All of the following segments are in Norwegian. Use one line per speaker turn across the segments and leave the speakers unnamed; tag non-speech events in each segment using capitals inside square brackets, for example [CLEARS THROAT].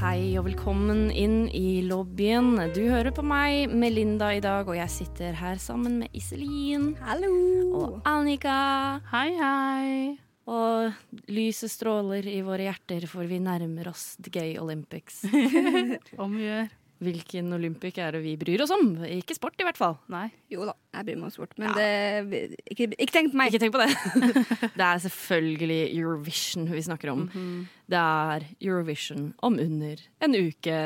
Hei og velkommen inn i lobbyen. Du hører på meg, Melinda, i dag, og jeg sitter her sammen med Iselin
Hallo!
og Annika.
Hei, hei.
Og lyset stråler i våre hjerter, for vi nærmer oss The Gay Olympics. [LAUGHS]
Omgjør.
Hvilken olympic er det vi bryr oss om? Ikke sport, i hvert fall.
Nei.
Jo da, jeg bryr meg om sport, men det ikke, ikke tenk på meg.
Ikke tenk på det. [LAUGHS] det er selvfølgelig Eurovision vi snakker om. Det er Eurovision om under en uke.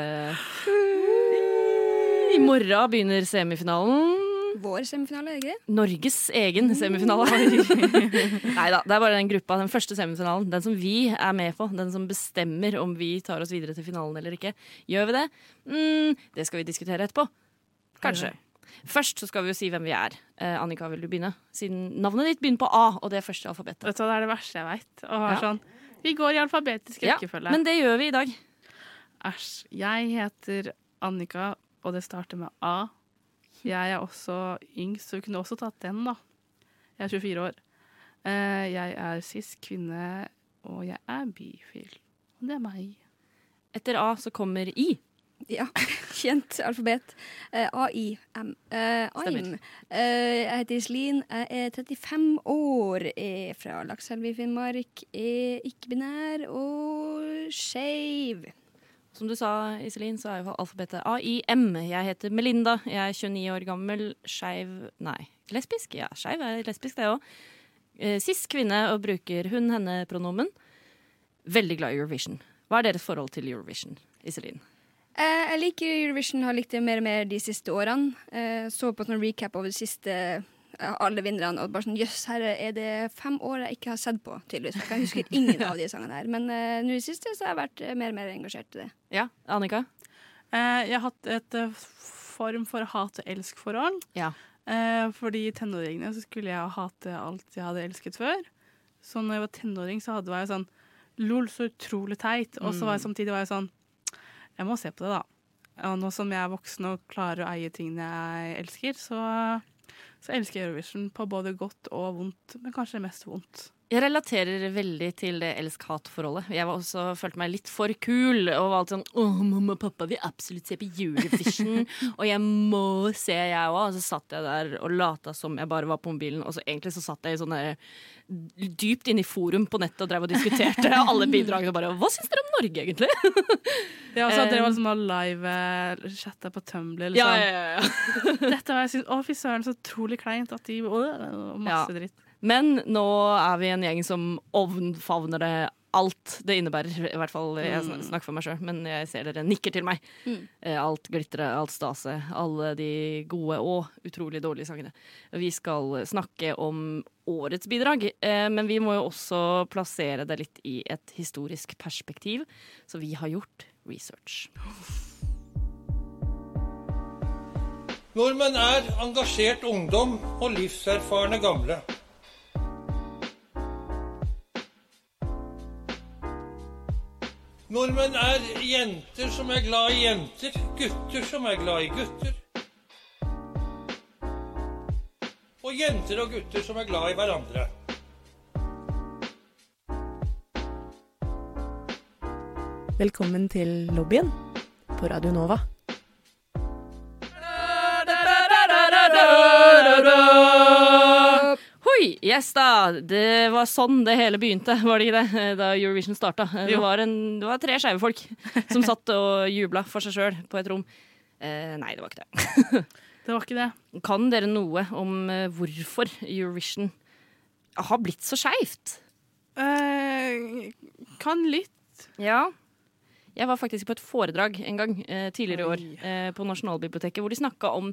I morgen begynner semifinalen.
Vår semifinale, er ikke det?
Norges egen semifinale. [LAUGHS] [LAUGHS] Nei da, det er bare den gruppa, den første semifinalen. Den som vi er med på. Den som bestemmer om vi tar oss videre til finalen eller ikke. Gjør vi det? Mm, det skal vi diskutere etterpå. Kanskje. Først så skal vi jo si hvem vi er. Eh, Annika, vil du begynne? Siden navnet ditt begynner på A, og det er første alfabetet.
Vet du Det er det verste jeg veit.
Ja.
sånn Vi går i alfabetisk
Ja, men det gjør vi i dag.
Æsj. Jeg heter Annika, og det starter med A. Jeg er også yngst, så vi kunne også tatt den, da. Jeg er 24 år. Eh, Jeg er cis kvinne, og jeg er bifil. Og det er meg.
Etter A så kommer I.
Ja, [LAUGHS] kjent alfabet. Uh, A-I-M. Eh,
Stemmer.
Eh, jeg heter Iselin, jeg er 35 år, er fra Lakselv i Finnmark, er ikke-binær og skeiv.
Som du sa, Iselin, så er jo alfabetet A-I-M. Jeg heter Melinda. Jeg er 29 år gammel. Skeiv Nei, lesbisk? Ja, skeiv er lesbisk, det òg. Cis kvinne og bruker hun-henne-pronomen. Veldig glad i Eurovision. Hva er deres forhold til Eurovision, Iselin?
Eh, jeg liker Eurovision, har likt det mer og mer de siste årene. Eh, så på en recap over de siste eh, alle vinnerne, og bare sånn jøss, her er det fem år jeg ikke har sett på, tydeligvis. Jeg husker ingen av de sangene her. Men uh, nå i siste så har jeg vært eh, mer og mer engasjert i det.
Ja, Annika?
Uh, Jeg har hatt et uh, form for hat-og-elsk-forhold.
Ja.
Uh, fordi i tenåringene så skulle jeg hate alt jeg hadde elsket før. Så når jeg var tenåring, så hadde, var jeg sånn Lol, så utrolig teit. Og så var jeg samtidig var jeg sånn Jeg må se på det, da. Og nå som jeg er voksen og klarer å eie tingene jeg elsker, så, så elsker jeg Eurovision på både godt og vondt, men kanskje mest vondt.
Jeg relaterer veldig til det elsk-hat-forholdet. Jeg var også, følte meg litt for kul og var alltid sånn Åh, mamma og pappa vil absolutt se på Eurovision. [LAUGHS] og jeg må se, jeg òg. Og så satt jeg der og lata som jeg bare var på mobilen. Og så egentlig så satt jeg i sånn dypt inne i forum på nettet og drev og diskuterte [LAUGHS] alle bidragene. Og bare Hva syns dere om Norge, egentlig?
Ja, og så
at
dere var liksom live-chatta på Tumblr. Liksom.
ja, ja, ja. [LAUGHS]
Dette var jeg synes, Å, fy søren, så utrolig kleint at de Å, Masse dritt.
Men nå er vi en gjeng som omfavner det alt det innebærer. I hvert fall jeg snakker for meg sjøl, men jeg ser dere nikker til meg. Mm. Alt glitteret, alt staset, alle de gode og utrolig dårlige sangene. Vi skal snakke om årets bidrag, eh, men vi må jo også plassere det litt i et historisk perspektiv, så vi har gjort research.
Nordmenn er engasjert ungdom og livserfarne gamle. Nordmenn er jenter som er glad i jenter, gutter som er glad i gutter. Og jenter og gutter som er glad i hverandre.
Velkommen til lobbyen på Radio Nova. Yes da! Det var sånn det hele begynte, [LAUGHS] var det ikke det? Da Eurovision starta. Det var, en, det var tre skeive folk [LAUGHS] som satt og jubla for seg sjøl på et rom. Eh, nei, det var ikke det. [LAUGHS]
Det var ikke det.
Kan dere noe om eh, hvorfor Eurovision har blitt så skeivt?
Eh, kan litt.
Ja. Jeg var faktisk på et foredrag en gang eh, tidligere i år eh, på Nasjonalbiblioteket hvor de snakka om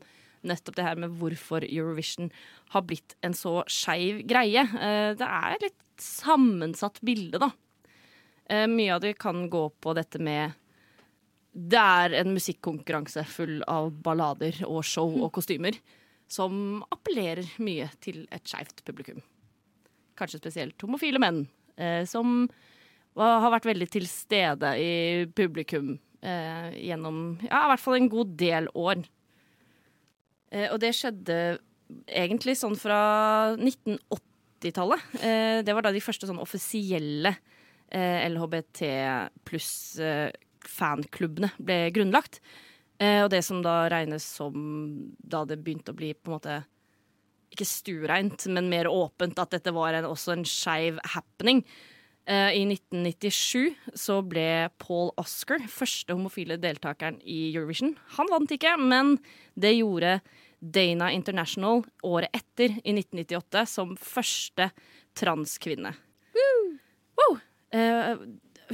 nettopp det her med hvorfor Eurovision har blitt en så skeiv greie. Eh, det er et litt sammensatt bilde, da. Eh, mye av det kan gå på dette med Det er en musikkonkurranse full av ballader og show og kostymer som appellerer mye til et skeivt publikum. kanskje spesielt homofile menn, eh, som har vært veldig til stede i publikum eh, gjennom ja, i hvert fall en god del år. Eh, og det skjedde egentlig sånn fra 1980-tallet. Eh, det var da de første sånn offisielle eh, LHBT pluss-fanklubbene ble grunnlagt. Og det som da regnes som da det begynte å bli på en måte ikke stuereint, men mer åpent at dette var en, også en skeiv happening. Eh, I 1997 så ble Paul Oscar første homofile deltakeren i Eurovision. Han vant ikke, men det gjorde Dana International året etter, i 1998, som første transkvinne. Wow! Eh,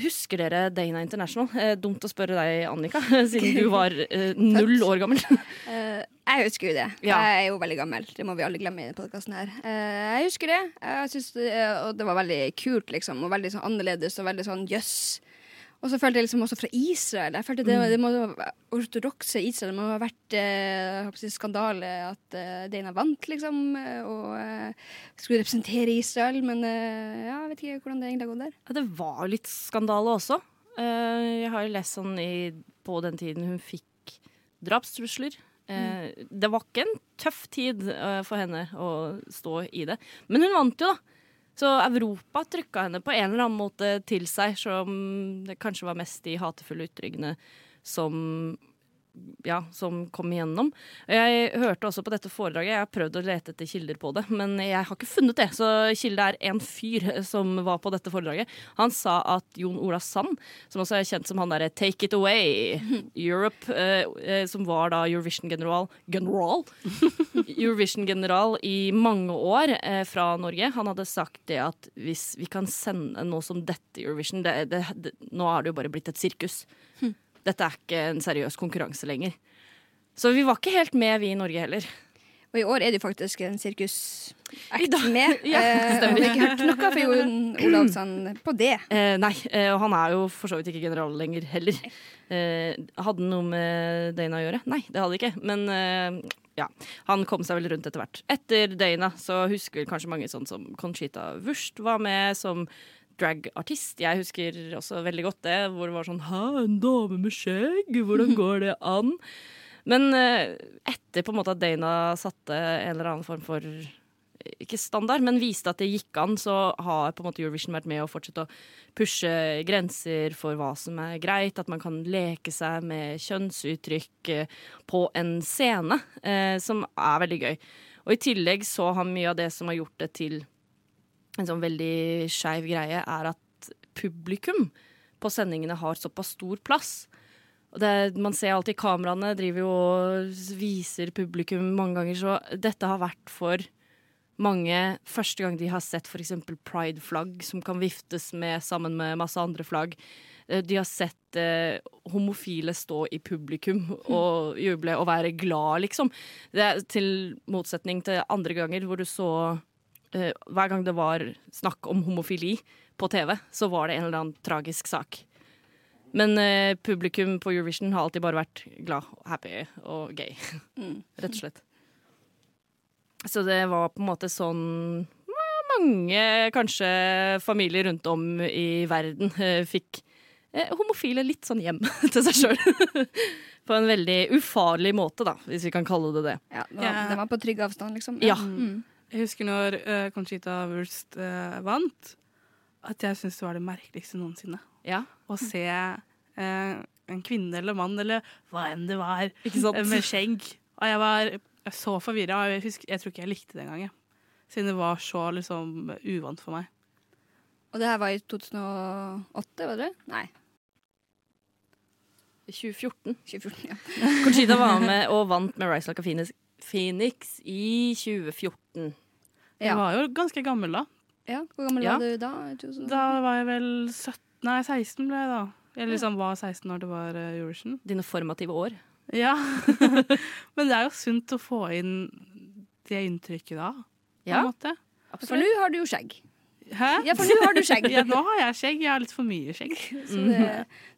husker dere Dana International? Eh, dumt å spørre deg, Annika, [LAUGHS] siden du var eh, null år gammel.
Jeg husker jo det.
Ja.
Jeg er jo veldig gammel. Det må vi alle glemme i denne podkasten her. Eh, jeg husker det. Jeg synes. Og det var veldig kult, liksom. Og veldig sånn annerledes og veldig sånn jøss. Og så følte jeg liksom også fra Israel. Jeg følte det,
Mm.
det må ortodokse Israel må ha vært eh, si skandale at eh, Dana vant, liksom. eh, Og eh, skulle representere Israel. Men eh, ja, jeg vet ikke hvordan det egentlig har gått der.
Ja, det var litt skandale også. Eh, jeg har jo lest sånn i, på den tiden hun fikk drapstrusler. Eh, Det var ikke en tøff tid eh, for henne å stå i det. Men hun vant jo, da. Så Europa trykka henne på en eller annen måte til seg, som det kanskje var mest de hatefulle ytringene som ja, som kom igjennom. Jeg hørte også på dette foredraget, jeg har prøvd å lete etter kilder på det, men jeg har ikke funnet det. Så kilde er en fyr som var på dette foredraget. Han sa at Jon Ola Sand, som også er kjent som han derre Take It Away Europe, eh, eh, som var da Eurovision-general General? [LAUGHS] Eurovision-general i mange år eh, fra Norge. Han hadde sagt det at hvis vi kan sende noe som dette Eurovision det, det, det, Nå er det jo bare blitt et sirkus. Dette er ikke en seriøs konkurranse lenger. Så vi var ikke helt med, vi i Norge heller.
Og i år er det faktisk en sirkusakt
I
med. [LAUGHS]
Ja,
Eh, og vi har ikke hørt noe fra Jon Olavsson på det.
Eh, nei, eh, og han er jo for så vidt ikke general lenger heller. Eh, hadde noe med Dana å gjøre? Nei, det hadde ikke. Men eh, ja, han kom seg vel rundt etter hvert. Etter Dana så husker kanskje mange sånn som Conchita Wurst var med som dragartist. Jeg husker også veldig godt det, hvor det var sånn Hæ, en dame med skjegg? Hvordan [LAUGHS] går det an? Men eh, etter på en måte at Dana satte en eller annen form for ikke standard, men viste at det gikk an, så har på en måte Eurovision vært med å fortsette å pushe grenser for hva som er greit, at man kan leke seg med kjønnsuttrykk eh, på en scene, eh, som er veldig gøy. Og i tillegg så har mye av det som har gjort det til en sånn veldig skeiv greie, er at publikum på sendingene har såpass stor plass. Det, man ser alltid kameraene driver jo og viser publikum mange ganger, så dette har vært for mange første gang de har sett f.eks. pride-flagg som kan viftes med sammen med masse andre flagg. Eh, De har sett eh, homofile stå i publikum og juble og være glad, liksom. Det er til motsetning til andre ganger hvor du så eh, Hver gang det var snakk om homofili på TV, så var det en eller annen tragisk sak. Men eh, publikum på Eurovision har alltid bare vært glad, happy og gay. [LAUGHS] Rett og slett. Så det var på en måte sånn Mange, kanskje familier rundt om i verden eh, fikk eh, homofile litt sånn hjem [LAUGHS] til seg sjøl. [LAUGHS] på en veldig ufarlig måte, da, hvis vi kan kalle det det.
Ja, det var, det var på trygg avstand, liksom.
Ja.
Mm.
Jeg husker når uh, Conchita Wurst uh, vant, at jeg syntes det var det merkeligste noensinne.
Ja,
Å se uh, en kvinne eller mann eller hva enn det var,
ikke sant?
med skjegg. Og jeg var jeg så forvirra. Jeg, husker- jeg tror ikke jeg likte det engang. Siden det var så liksom uvant for meg.
Og det her var i 2008, var det? Nei,
2014.
2014. ja.
Conchita var med og vant med Rise Like a Phoenix, Phoenix i 2014.
Jeg
Ja.
var jo ganske gammel da.
ja. Hvor gammel
Ja.
var du da? 2000?
Da var jeg vel 17 Nei, 16 ble jeg da. Jeg liksom var 16 når det var eh, Eurovision.
Dine formative år.
Ja. [LAUGHS] Men det er jo sunt å få inn det inntrykket da, på
Ja,
en måte.
For nå har du jo skjegg.
Hæ?
Ja, for nå har du skjegg. [LAUGHS]
Ja, nå har jeg skjegg. Jeg har litt for mye skjegg. [LAUGHS]
Så det,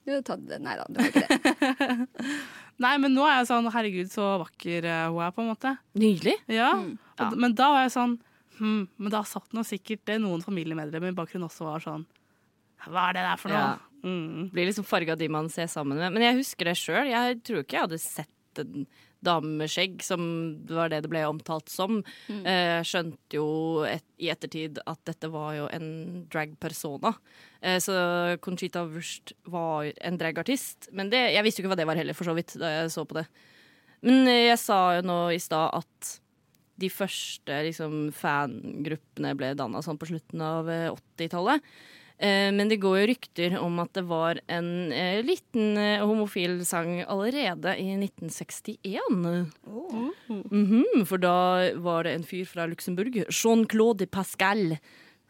du har tatt det. Nei da, du har ikke det. [LAUGHS]
Nei, men nå er jeg sånn herregud, så vakker eh, hun er, på en måte.
Nydelig.
Ja.
Mm.
Og, Men da var jeg sånn hm, Men da satt nå sikkert det noen familiemedlemmer i bakgrunnen også var sånn Hva er det der for noe?
Ja.
Mm.
Blir liksom farga de man ser sammen med. Men jeg husker det sjøl. Jeg tror ikke jeg hadde sett en dame med skjegg, som var det det ble omtalt som. Eh, skjønte jo et, i ettertid at dette var jo en drag-persona. Eh, så Conchita Wurst var en dragartist. Men det, jeg visste jo ikke hva det var heller, for så vidt, da jeg så på det. Men eh, jeg sa jo nå i stad at de første liksom, fangruppene ble danna sånn på slutten av eh, 80-tallet. Eh, men det går jo rykter om at det var en eh, liten eh, homofil sang allerede i 1961. Mhm, for da var det en fyr fra Luxembourg, Jean-Claude Pascal,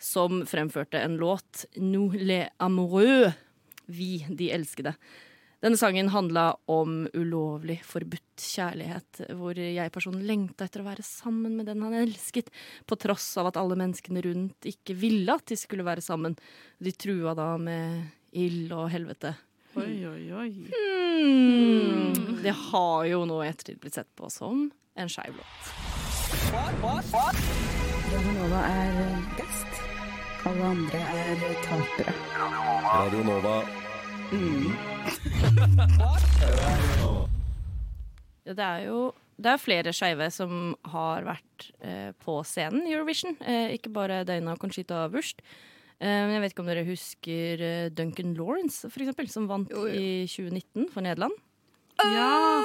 som fremførte en låt, Nous les amoureux, Vi de elskede. Denne sangen handla om ulovlig forbudt kjærlighet, hvor jeg-personen lengta etter å være sammen med den han elsket, på tross av at alle menneskene rundt ikke ville at de skulle være sammen. De trua da med ild og helvete.
Oi, oi, oi.
Hmm. Det har jo nå i ettertid blitt sett på som en skeiv låt.
Radio Nova er best. Alle andre er tapere.
Radio Nova. [LAUGHS]
Ja, det er jo det er flere skeive som har vært eh, på scenen i Eurovision. Eh, ikke bare Dana Conchita Wurst. Eh, men jeg vet ikke om dere husker eh, Duncan Lawrence, for eksempel, som vant
Jo, jo.
i 2019 for Nederland.
Ja.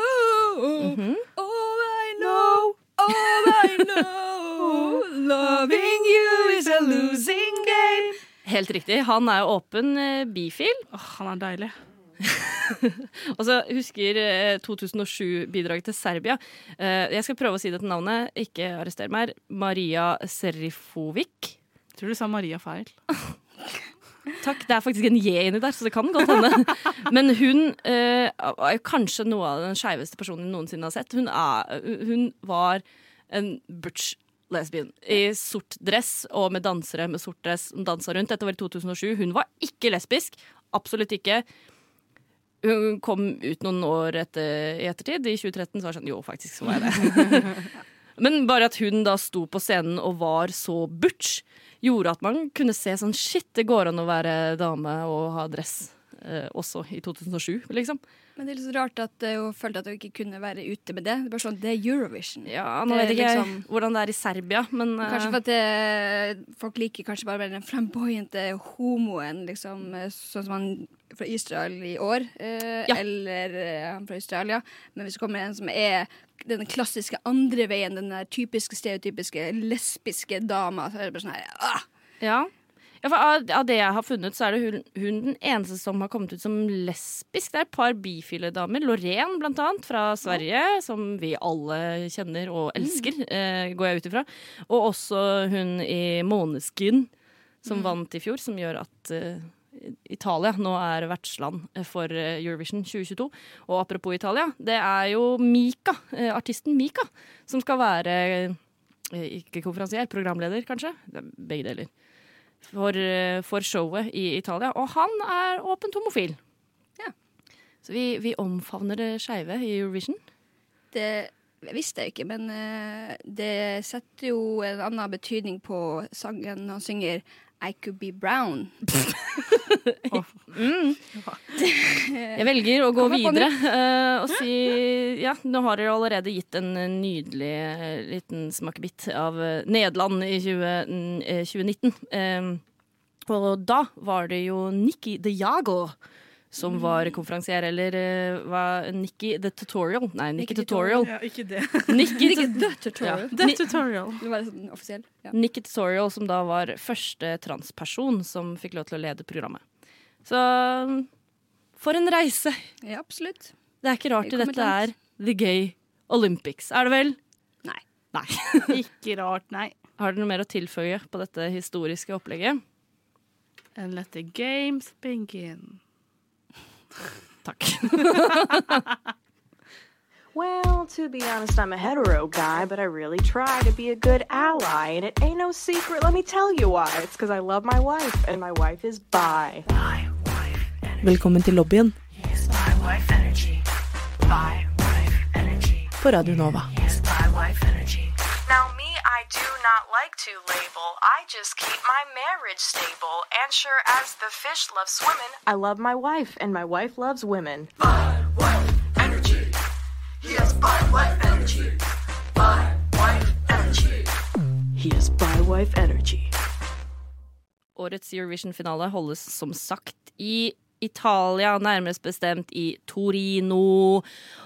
Mhm.
All I know, all I know, [LAUGHS] loving you is a losing game.
Helt riktig. Han er åpen eh, bifil.
Åh, han er deilig. [LAUGHS]
Og så husker eh, 2007-bidraget til Serbia. Eh, jeg skal prøve å si dette navnet, ikke arrester meg. Maria Serifovic.
Tror du sa Maria feil? [LAUGHS]
Takk, det er faktisk en J inni der, så det kan godt hende. [LAUGHS] Men hun eh, er kanskje noe av den skeiveste personen jeg noensinne har sett. Hun, er, hun var en butch lesbian i sort dress og med dansere med sort dress som dansa rundt. Dette var i 2007. Hun var ikke lesbisk. Absolutt ikke. Hun kom ut noen år etter, i ettertid. I 2013 så var det sånn Jo, faktisk så var jeg det. [LAUGHS] Men bare at hun da sto på scenen og var så butch, gjorde at man kunne se sånn Shit, det går an å være dame og ha dress. Eh, også i 2007, liksom.
Men det er litt så rart at eh, hun følte at hun ikke kunne være ute med det. Det er bare sånn, det er Eurovision.
Ja, Nå vet ikke jeg
liksom-
hvordan det er i Serbia, men eh,
Kanskje for at det, folk liker kanskje bare den flamboyante homoen, liksom, eh, sånn som han fra Israel i år. Eh,
Ja.
Eller eh, han fra Australia. Men hvis det kommer en som er den klassiske andre veien, den der typiske, stereotypiske lesbiske dama, så er det bare sånn her ah!
Ja. Ja for av, av det jeg har funnet, så er det hun, hun den eneste som har kommet ut som lesbisk. Det er et par bifile damer. Lorén, blant annet, fra Sverige, som vi alle kjenner og elsker, eh, går jeg ut ifra. Og også hun i Måneskin, som vant i fjor, som gjør at eh, Italia nå er vertsland for eh, Eurovision 2022. Og apropos Italia, det er jo Mika, eh, artisten Mika, som skal være eh, ikke konferansier, programleder kanskje. Begge deler. For, eh, for showet i Italia. Og han er åpent homofil.
Ja.
Så vi, vi omfavner det skeive i Eurovision.
Det visste jeg ikke, men eh, det setter jo en annen betydning på sangen han synger I Could Be Brown. [LAUGHS]
Jeg velger å gå videre eh, og si Ja, nå har dere allerede gitt en nydelig eh, liten smakebit av eh, Nederland i 20, eh, 2019. Eh, og da var det jo Nikki de Jago som var konferansier, eller uh, var Nikki the Tutorial. Nei, Nikki,
Nikki
Tutorial.
Ja, ikke det. [LAUGHS]
Nikki,
The Tutorial.
Ja.
The
Ni-
tutorial.
Det var sånn offisiell. Ja.
Nikki Tutorial, som da var første transperson som fikk lov til å lede programmet. Så for en reise!
ja, absolutt.
Det er ikke rart
at
det dette er The Gay Olympics. Er det vel?
Nei.
Nei. [LAUGHS]
Ikke rart, nei.
Har dere noe mer å tilføye på dette historiske opplegget?
And let the games begin.
Takk. [LAUGHS]
Well, to be honest, I'm a hetero guy, but I really try to be a good ally. And it ain't no secret, let me tell you why. It's because I love my wife, and my wife is bi.
Velkommen til lobbyen
Yes, bi wife energy. Bi wife energy.
på Radio Nova.
Yes, bi wife energy. Now, me, I do not not like to label. I just keep my marriage stable. And sure as the fish love swimming, I love my wife, and my wife loves women. By wife energy, he has bi-wife energy.
Årets Eurovision-finale holdes som sagt i Italia, nærmest bestemt i Torino.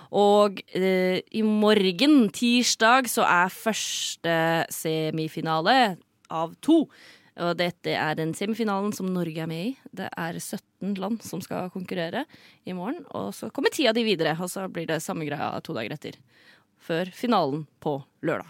Og eh, i morgen, tirsdag, så er første semifinale av to. Og dette er den semifinalen som Norge er med i. Det er 17 land som skal konkurrere i morgen. Og så kommer ti av de videre, og så blir det samme greia to dager etter. Før finalen på lørdag.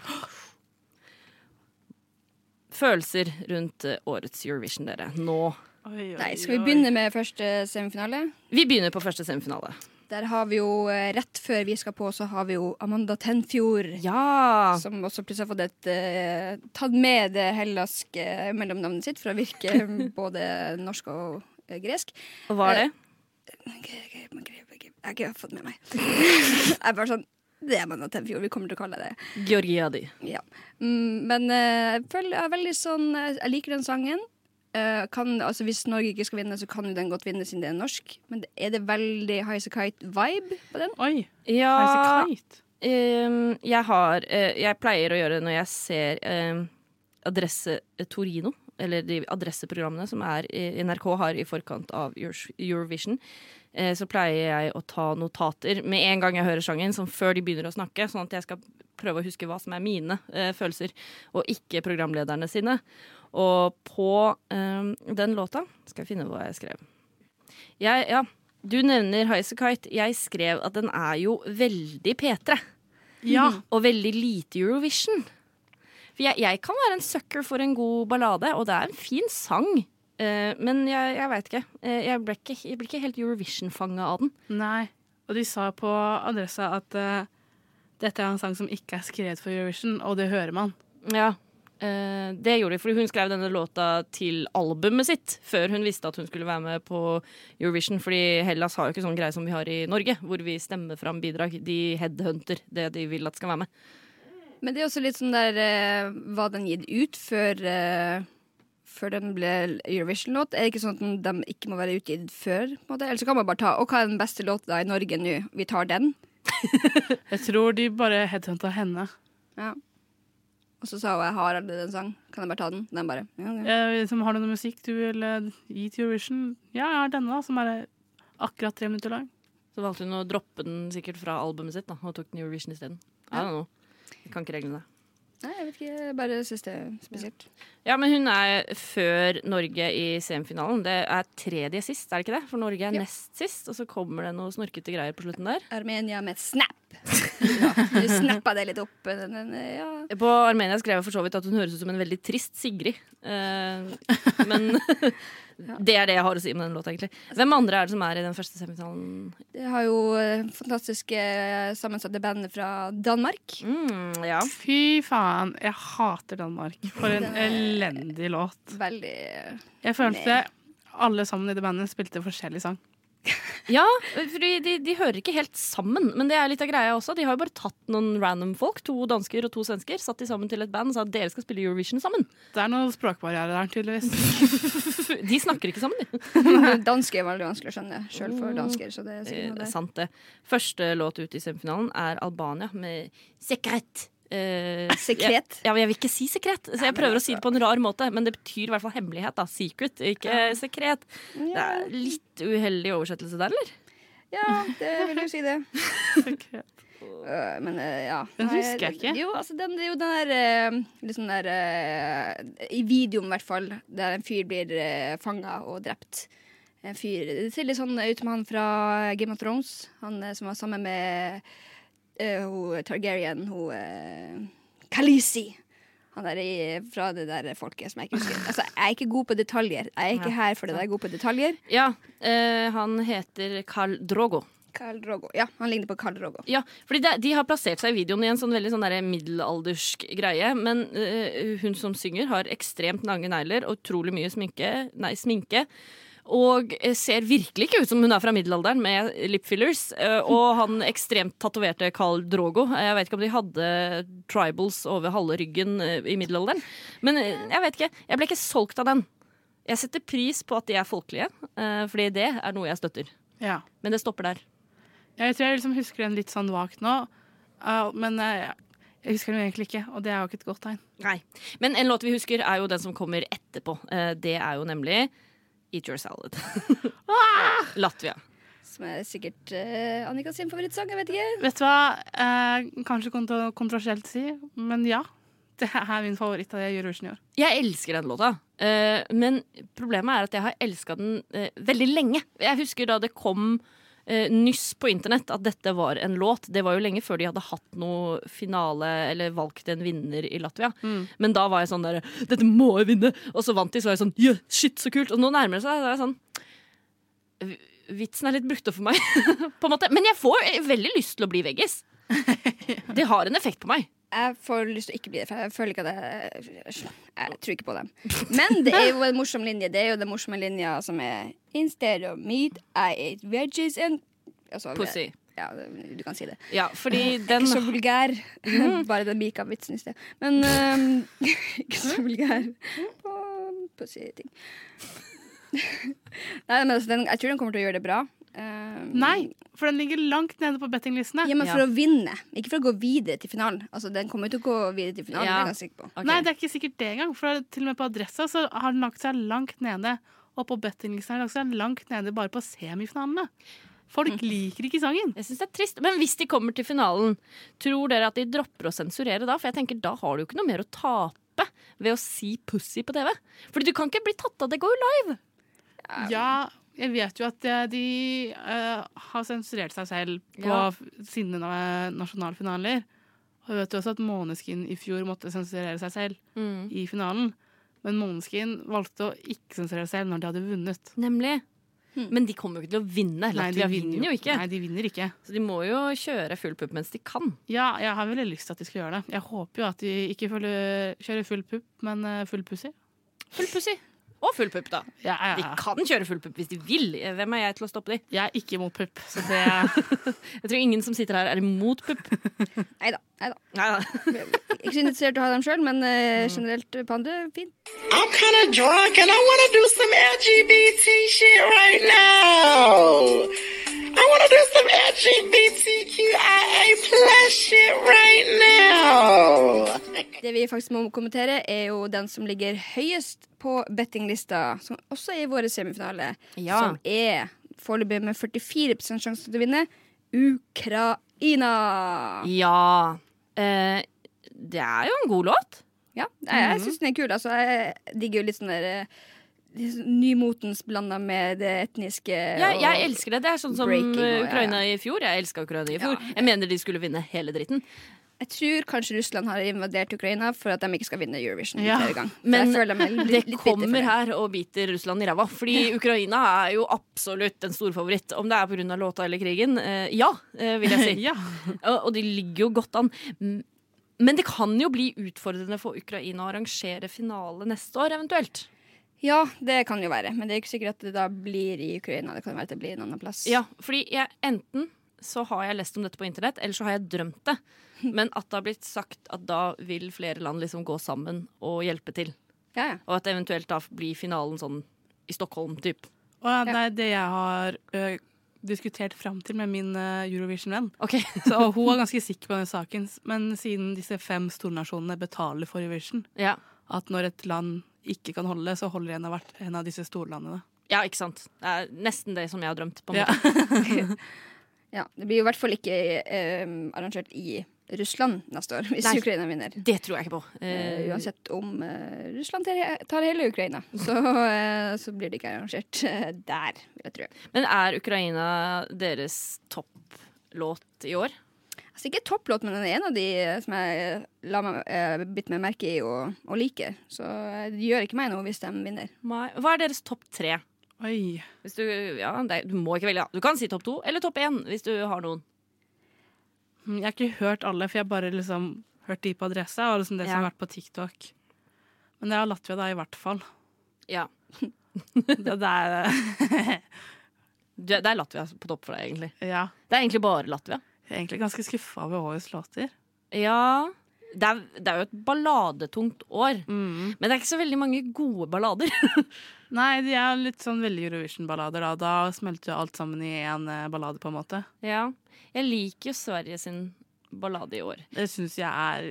Følelser rundt eh, årets Eurovision, dere. Nå.
Oi, oi,
Nei, skal vi begynne med første semifinale?
Vi begynner på første semifinale.
Der har vi jo, eh, rett før vi skal på, så har vi jo Amanda Tenfjord.
Ja!
Som også plutselig har fått et eh, tatt med det hellaske mellomnavnet sitt for å virke [LAUGHS] både norsk og eh, gresk.
Og hva er det?
Jeg har ikke fått med meg. [LAUGHS] Jeg er bare sånn Det er Amanda Tenfjord. Vi kommer til å kalle det
Georgiadi.
Ja. Mm, men eh, jeg føler jeg er veldig sånn eh, Jeg liker den sangen. Eh, kan, altså Hvis Norge ikke skal vinne, så kan jo den godt vinne siden det er norsk. Men er det veldig Highasakite-vibe på den?
Oi,
Ja,
Highasakite.
Um, jeg har uh, Jeg pleier å gjøre det når jeg ser ehm, Adresse eh, Torino, eller de adresseprogrammene som er, i- NRK har i forkant av Eurovision. Så pleier jeg å ta notater med en gang jeg hører sangen, som før de begynner å snakke, sånn at jeg skal prøve å huske hva som er mine følelser, og ikke programlederne sine. Og på ehm, den låta skal jeg finne hva jeg skrev. Jeg, ja, du nevner Highasakite. Jeg skrev at den er jo veldig P3.
Ja. [LAUGHS]
Og veldig lite Eurovision. For jeg, jeg kan være en sucker for en god ballade, og det er en fin sang. Eh, men jeg, jeg veit ikke. Eh, jeg, ble ikke. Jeg ble ikke helt Eurovision-fanga av den.
Nei. Og de sa på adressa at uh, dette er en sang som ikke er skrevet for Eurovision, og det hører man.
Ja, eh, det gjorde de, fordi hun skrev denne låta til albumet sitt før hun visste at hun skulle være med på Eurovision. Fordi Hellas har jo ikke sånn greie som vi har i Norge, hvor vi stemmer fram bidrag. De headhunter det de vil at skal være med.
Men det er også litt sånn der uh, Var den gitt ut før uh, Før den ble Eurovision-låt? Er det ikke sånn at de ikke må være utgitt før? På en måte? Eller så kan man bare ta Og hva er den beste låta i Norge nå? Vi tar den. [LAUGHS]
Jeg tror de bare headhunta henne.
Ja. Og så sa hun jeg har aldri den sang. Kan jeg bare ta den? Den bare ja, ja.
Eh, som har du noe musikk du vil eh, gi til Eurovision? Ja, jeg har denne, da, som er akkurat tre minutter lang.
Så valgte hun å droppe den sikkert fra albumet sitt da, og tok den i Eurovision isteden. I don't. Jeg kan ikke reglene.
Nei, jeg vet ikke. Jeg bare syns det er spesielt.
Ja, men hun er før Norge i semifinalen. Det er tredje sist, er det ikke det? For Norge er
Ja.
nest sist, og så kommer det noe snorkete greier på slutten der.
Armenia med snap. Ja, du snappa det litt opp. Ja.
På Armenia skrev jeg for så vidt at hun høres ut som en veldig trist Sigrid. Eh, men [LAUGHS] det er det jeg har å si med den låta, egentlig. Hvem andre er det som er i den første semifinalen?
Det har jo eh, fantastiske eh, sammensatte band fra Danmark.
Mm, ja.
Fy faen, jeg hater Danmark. For en elendig låt.
Veldig
Jeg følte alle sammen i det bandet spilte forskjellig sang.
Ja, for de, de, de hører ikke helt sammen, men det er litt av greia også. De har jo bare tatt noen random folk, to dansker og to svensker, satt de sammen til et band og sa at dere skal spille Eurovision sammen.
Det er noen språkbarrierer der, tydeligvis. [LAUGHS]
De snakker ikke sammen, de. [LAUGHS]
Dansk er veldig vanskelig å skjønne, sjøl for dansker. Så det er
Eh,
sikkert noe der.
sant det. Første låt ut i semifinalen er Albania med Sekret. Eh,
Sekret?
Jeg, ja, jeg vil ikke si sekret, så jeg prøver å si det på en rar måte. Men det betyr i hvert fall hemmelighet. da Secret, ikke sekret. Det er litt uheldig oversettelse der, eller?
Ja, det vil jo si det. [LAUGHS] sekret. men øh, ja.
Den husker jeg ikke.
Jo, altså, den, er jo den der liksom sånn der øh, I videoen, i hvert fall, der en fyr blir uh, fanga og drept. En fyr Det ser litt sånn ut med han fra Game of Thrones. Han eh, som var sammen med uh, hun Targaryen, hun uh, Khaleesi. Han der i, fra det der folket som jeg ikke husker. Altså, jeg er ikke god på detaljer. Jeg er ikke her fordi jeg er god på detaljer.
Ja, uh, han heter Carl Drogo.
Carl Drogo. Ja, han ligner på Carl Drogo.
Ja, fordi de, De har plassert seg i videoen i en sånn veldig sånn middelaldersk greie. Men uh, hun som synger, har ekstremt lange negler og utrolig mye sminke. Nei, sminke Og eh, ser virkelig ikke ut som hun er fra middelalderen med lip fillers. Eh, Og han ekstremt tatoverte Carl Drogo. Eh, Jeg vet ikke om de hadde tribals over halve ryggen i middelalderen. Men jeg vet ikke. Jeg ble ikke solgt av den. Jeg setter pris på at de er folkelige, fordi det er noe jeg støtter.
Ja.
Men det stopper der.
Jeg tror jeg liksom husker den litt sånn vagt nå, men jeg husker den egentlig ikke, og det er jo ikke et godt tegn.
Nei. Men en låt vi husker, er jo den som kommer etterpå. Det er jo nemlig Eat Your Salad. [LAUGHS] Latvia.
Som er sikkert uh, Annika sin favorittsang. Jeg vet ikke.
Vet du hva, uh, kanskje kont kontroversielt å si, men ja. Det er min favoritt av Eurovision i år.
Jeg elsker den låta, eh, men problemet er at jeg har elska den eh, veldig lenge. Jeg husker da det kom eh, nyss på internett at dette var en låt. Det var jo lenge før de hadde hatt noe finale eller valgt en vinner i Latvia. Men da var jeg sånn der Dette må jeg vinne! Og så vant de, så var jeg sånn yeah, shit, så kult! Og nå nærmer det seg. Så er jeg sånn Vitsen er litt brukt opp for meg, [LAUGHS] på en måte. Men jeg får veldig lyst til å bli veggis. [LAUGHS] Det har en effekt på meg.
Jeg får lyst til å ikke bli det, for jeg føler ikke at jeg Jeg tror ikke på dem. Men det er jo en morsom linje. Det er jo den morsomme linja som er Instead of meat, I ate veggies and altså,
Pussy.
Ja, du kan si det.
Ja, fordi [LAUGHS] den
Ikke så vulgær. [LAUGHS] Bare den Mika-vitsen i sted. Men um, [LAUGHS] ikke så vulgær på pussy-ting. Nei, men altså, den, jeg tror den kommer til å gjøre det bra. Um,
Nei, for den ligger langt nede på bettinglistene.
Ja, men for
Ja.
å vinne, ikke for å gå videre til finalen. Altså, Den kommer jo til å gå videre til finalen,
Ja.
det er jeg ganske sikker på.
okay.
Nei, det er ikke sikkert det engang. For til og med på adressa så har den lagt seg langt nede. Og på bettinglisten er den langt nede bare på semifinalene. Folk liker ikke sangen.
Jeg synes det er trist, Men hvis de kommer til finalen, tror dere at de dropper å sensurere da? For jeg tenker Da har du jo ikke noe mer å tape ved å si pussy på TV. Fordi du kan ikke bli tatt av, det går jo live.
Ja, jeg vet jo at eh, de uh, har sensurert seg selv på
Ja.
sine nasjonalfinaler. Og jeg vet jo også at Måneskin i fjor måtte sensurere seg selv i finalen. Men Måneskin valgte å ikke sensurere seg selv når de hadde vunnet.
Nemlig. Men de kommer jo ikke til å vinne.
Nei, de
vinner jo ikke.
Nei, de vinner ikke.
Så de må jo kjøre full pupp mens de kan.
Ja, jeg har veldig lyst til at de skal gjøre det. Jeg håper jo at de ikke kjører full pupp, men eh, full pussy.
Full pussy. Og full pupp, da.
Ja, ja,
De kan kjøre full pupp hvis de vil. Hvem er jeg til å stoppe de?
Jeg er ikke imot pupp, så det [LAUGHS]
Jeg tror ingen som sitter her er imot pupp. [LAUGHS]
Nei da. Nei da. Ikke så interessert i å ha dem sjøl, men uh, generelt på fin.
I'm kind drunk and I wanna do some LGBT shit right now. I want do some LGBTQIA plus shit right now.
Det vi faktisk må kommentere, er jo den som ligger høyest på bettinglista, som også er i våre semifinale,
Ja.
som er foreløpig med 44 sjanse til å vinne Ukraina.
Ja. Eh, det er jo en god låt.
Ja, jeg, jeg syns den er kul. Altså, jeg digger jo litt sånn der eh, sånn nymotens blanda med det etniske.
Jeg, jeg elsker det. Det er sånn som
og- ja, ja.
Ukraina i fjor. Jeg elska Ukraina i fjor.
Ja.
Jeg mener de skulle vinne hele dritten.
Jeg tror kanskje Russland har invadert Ukraina for at de ikke skal vinne Eurovision
Ja,
Men det kommer her og biter Russland i ræva. Fordi Ukraina er jo absolutt en storfavoritt. Om det er pga. låta eller krigen. Eh, ja, eh, vil jeg si. [LAUGHS]
Ja.
Og de ligger jo godt an. Men det kan jo bli utfordrende for Ukraina å arrangere finale neste år, eventuelt.
Ja, det kan jo være, men det er ikke sikkert at det da blir i Ukraina. Det kan være at det blir en annen plass.
Ja, fordi jeg, enten så har jeg lest om dette på internett, eller så har jeg drømt det. [LAUGHS] Men at det har blitt sagt at da vil flere land liksom gå sammen og hjelpe til.
Ja, ja.
Og at eventuelt da blir finalen sånn i Stockholm, typ.
Og ja, det er det jeg har ø, diskutert fram til med min Eurovision-venn.
Okay. [LAUGHS]
Så og Hun var ganske sikker på den saken, men siden disse fem stornasjonene betaler for Eurovision,
Ja.
at når et land ikke kan holde, så holder en av, hvert, en av disse storlandene.
ja, ikke sant. Det er nesten det som jeg har drømt. på en
Ja. [LAUGHS]
ja. Det blir jo i hvert fall ikke eh, arrangert i Russland neste år, [LAUGHS] hvis
Nei.
Ukraina vinner.
Det tror jeg ikke på.
Eh,
Eh,
uansett om uh, Russland tar, hele Ukraina, [LAUGHS] så, uh, så blir det ikke arrangert der, vil jeg tro.
Men er Ukraina deres topplåt i år?
Altså ikke topplåt, men den er en av de som jeg la meg, bitt meg merke i og, og liker. Så det gjør ikke meg noe hvis de vinner.
Hva er deres topp tre?
Oi.
Hvis du, ja, det, du må ikke velge. Du kan si topp to eller topp én hvis du har noen.
Jeg har ikke hørt alle, for jeg har bare liksom hørt de på adressa, og liksom det som har vært på TikTok. Men det er Latvia da, i hvert fall.
Ja. [LAUGHS]
Det, det er [LAUGHS]
det er Latvia på topp for deg, egentlig.
Ja.
Det er egentlig bare Latvia.
Jeg er egentlig ganske skuffa over årets låter.
Ja, det er, det er jo et balladetungt år.
Mm.
Men det er ikke så veldig mange gode ballader. [LAUGHS]
Nei, de er litt sånn veldig Eurovision-ballader. Da Da smelter jo alt sammen i én ballade, på en måte.
ja. Jeg liker jo Sverige sin ballade i år.
Det syns jeg er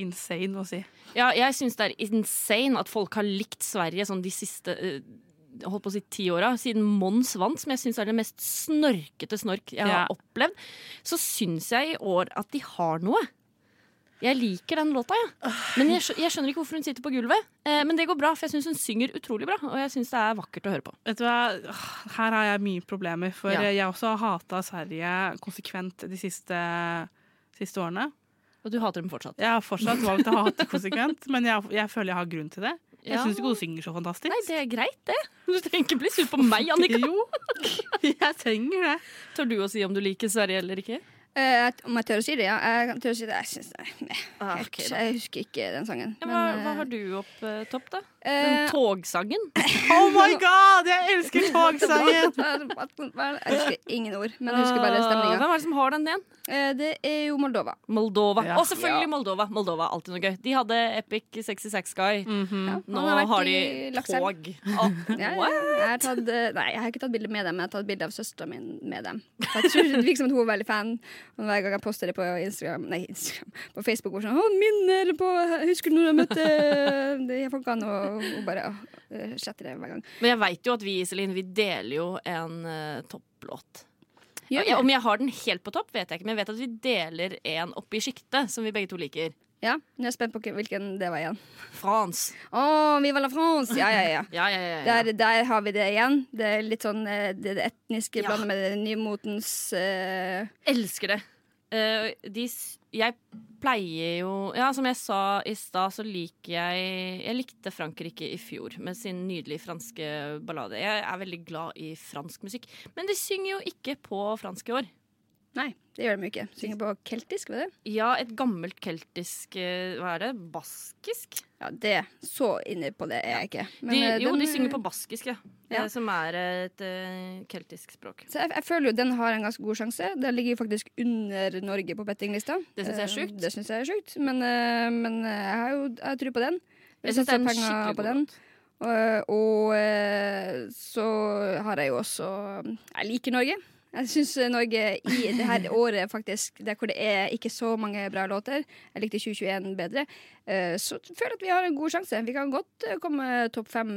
insane å si.
Ja, jeg syns det er insane at folk har likt Sverige sånn de siste eh, holdt på å si ti åra. Siden Mons vant, som jeg syns er det mest snorkete snork jeg
Ja.
har opplevd. Så syns jeg i år at de har noe. Jeg liker den låta, ja. Men jeg, skj jeg skjønner ikke hvorfor hun sitter på gulvet. Eh, men det går bra, for jeg syns hun synger utrolig bra. Og jeg syns det er vakkert å høre på.
Vet du hva, Her har jeg mye problemer, for
Ja.
jeg også har hata Sverige konsekvent de siste, siste årene.
Og du hater dem fortsatt.
Jeg har fortsatt valgt å hate konsekvent, [LAUGHS] men jeg, jeg føler jeg har grunn til det. Jeg syns ikke hun synger så fantastisk.
Nei, det er greit, det. Du trenger ikke bli sur på meg, [LAUGHS] Annika.
Jo, [LAUGHS] jeg trenger det.
Tør du å si om du liker Sverige eller ikke?
Eh, om jeg tør å si det, ja. Jeg kan tør å si det. Jeg, synes nei.
Ah, okay,
jeg husker ikke den sangen.
Ja, hva,
men,
hva
eh,
har du opp eh, topp, da?
eh,
Den togsangen? [LAUGHS]
Oh my god, jeg elsker [LAUGHS] togsangen! [LAUGHS]
Jeg husker ingen ord, men jeg husker bare
Ah,
stemninga.
Hvem er det som har den igjen?
Det er jo Moldova.
Moldova.
Ja.
Og selvfølgelig
Ja.
Moldova. Moldova alltid noe gøy. De hadde Epic 66 Guy.
Ja,
Nå har de tog.
Oh, jeg har tatt, eh, nei, jeg har ikke tatt bilde med dem, men jeg har tatt bilde av søstera mi med dem. Jeg tror Det virker som at hun er veldig fan. Og hver gang jeg poster det på Instagram Nei, Instagram, på Facebook, hvor sånn 'Å, minner på Husker du når jeg møtte de folkene?' Og og bare å, eh, sletter det hver gang.
Men jeg veit jo at vi Iselin, vi deler jo en uh, topplåt. Ja, om jeg har den helt på topp, vet jeg ikke, men jeg vet at vi deler en oppi sjiktet, som vi begge to liker.
Ja, Jeg er spent på hvilken det var igjen.
France.
Å, Viva la France! Ja, ja, ja. [LAUGHS]
Ja, ja, ja. ja.
Der, der har vi det igjen. Det er litt sånn eh, det, det etniske
Ja.
blandet med det nymotens uh...
Elsker det. Uh, de, jeg pleier jo Ja, som jeg sa i stad, så liker jeg Jeg likte Frankrike i fjor med sin nydelige franske ballade. Jeg er veldig glad i fransk musikk. Men de synger jo ikke på fransk i år.
Nei, det gjør de ikke. Synger på keltisk, var det?
Ja, et gammelt keltisk eh, Hva er det? Baskisk?
Ja, det. Så inne på det er jeg ikke. Men,
De,
eh,
jo,
den,
de synger på baskisk, ja.
Ja.
Eh, Som er et uh, keltisk språk.
Så jeg, jeg føler jo den har en ganske god sjanse. Den ligger faktisk under Norge på bettinglista.
Det synes jeg er sjukt.
Det synes jeg er sjukt. Men, uh, men jeg har jo jeg tror på den.
Jeg syns det er en skikkelig
på
god
den.
låt.
Og, og uh, så har jeg jo også Jeg liker Norge. Jeg syns Norge i det her året, faktisk, der hvor det er ikke så mange bra låter Jeg likte 2021 bedre. eh, Så føler jeg at vi har en god sjanse. Vi kan godt eh, komme topp fem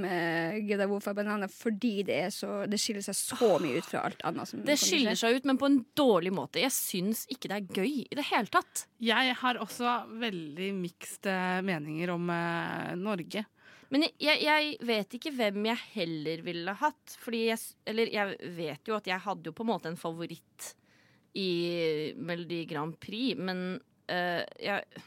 Gidda Wofa Banana fordi det, er så, det skiller seg så mye ut fra alt annet. Som
Det skiller seg ut, men på en dårlig måte. Jeg syns ikke det er gøy i det hele tatt.
Jeg har også veldig mikste meninger om eh, Norge.
Men jeg- jeg, jeg vet ikke hvem jeg heller ville hatt. Fordi jeg, eller jeg vet jo at jeg hadde jo på en måte en favoritt i Melodi Grand Prix, men uh, jeg,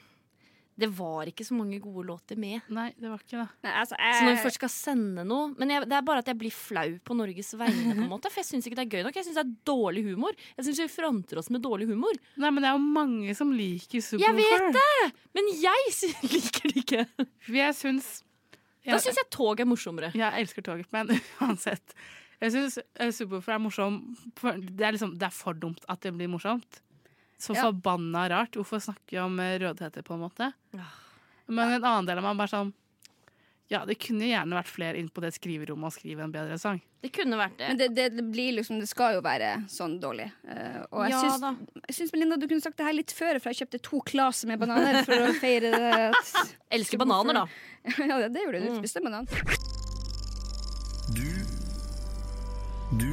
det var ikke så mange gode låter med.
Nei, det var ikke det.
Nei, altså,
Så når vi først skal sende noe Men jeg, det er bare at jeg blir flau på Norges vegne. på en måte For jeg syns ikke det er gøy nok. Jeg syns det er dårlig humor. Jeg syns vi fronter oss med dårlig humor.
Nei, men det er jo mange som liker
Jeg vet det! Men jeg [LAUGHS] liker det ikke.
For jeg syns
Da syns jeg tog er morsommere.
Jeg elsker tog, men [LAUGHS] uansett. Jeg syns Subwoofer er morsom. Det er, liksom, det er for dumt at det blir morsomt. Så
Ja.
forbanna rart. Hvorfor snakker vi om eh, rødheter, på en måte?
Ah.
Men en annen del av meg er bare sånn Ja, det kunne gjerne vært flere inn på det skriverommet og skrive en bedre sang.
Det kunne vært det.
men det, det, det blir liksom Det skal jo være sånn dårlig. Uh, og jeg
Ja
syns,
da.
jeg syns Melinda, du kunne sagt det her litt før, for jeg kjøpte to klaser med bananer for å feire det. [LAUGHS]
Elsker bananer, da. [LAUGHS]
ja, det, det gjorde du. Du
Mm.
spiste banan.
Du Du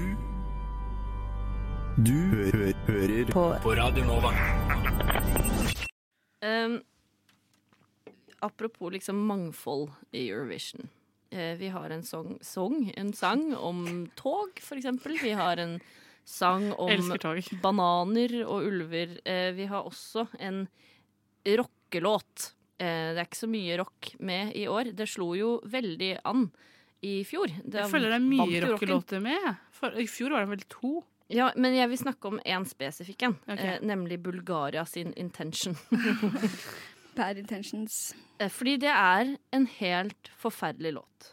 Du hø hører
På
På Radio Nova.
Um, apropos liksom mangfold i Eurovision. Eh, vi har en song, song, en sang om tog, for eksempel. Vi har en sang om bananer og ulver. Eh, vi har også en rockelåt. Eh, det er ikke så mye rock med i år. Det slo jo veldig an i fjor. Det
Jeg føler det er mye rockelåter med. For, I fjor var det vel to.
Ja, men jeg vil snakke om én spesifikk en,
Ok.
eh, nemlig Bulgaria sin Intention. [LAUGHS]
Bad intentions.
Eh, Fordi det er en helt forferdelig låt.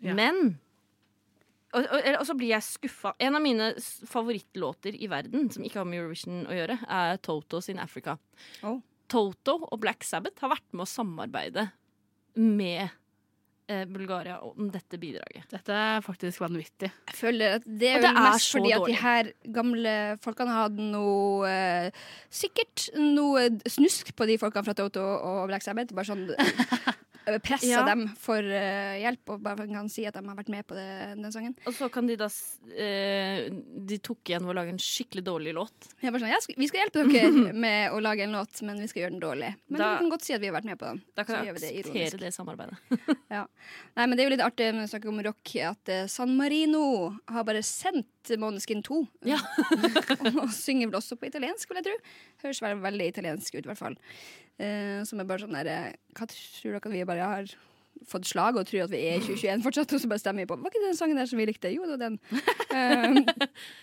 Ja.
Men og, og, og så blir jeg skuffa. En av mine favorittlåter i verden, som ikke har med Eurovision å gjøre, er Toto sin Africa.
Oh.
Toto og Black Sabbath har vært med å samarbeide med Bulgaria om dette bidraget.
Dette er faktisk vanvittig.
Jeg føler at det er
Og det er
mest
fordi
fordi at de her gamle folkene hadde noe eh, Sikkert noe snusk på de folkene fra Toto og Black Sabbath. Bare sånn [LAUGHS] pressa
Ja.
dem for uh, hjelp, og bare kan si at de har vært med på det, den sangen.
Og så kan de da eh, De tok igjen ved å lage en skikkelig dårlig låt.
Jeg bare sånn, ja, Vi skal hjelpe dere [LAUGHS] med å lage en låt, men vi skal gjøre den dårlig. Men
Da-
vi kan godt si at vi har vært med på den.
Da kan
vi
akseptere det samarbeidet. [LAUGHS]
Ja. Nei, men Det er jo litt artig når vi snakker om rock, at uh, San Marino har bare sendt Måneskin 2.
Ja. [LAUGHS]
og synger vel også på italiensk, vil jeg tro. Høres vel veldig italiensk ut, i hvert fall. Eh, som er bare sånn der eh, Hva tror dere at vi bare har fått slag og tror at vi er i 2021 [LAUGHS] fortsatt, og så bare stemmer vi på Var ikke den sangen der som vi likte? Jo, det var den. [LAUGHS] Eh,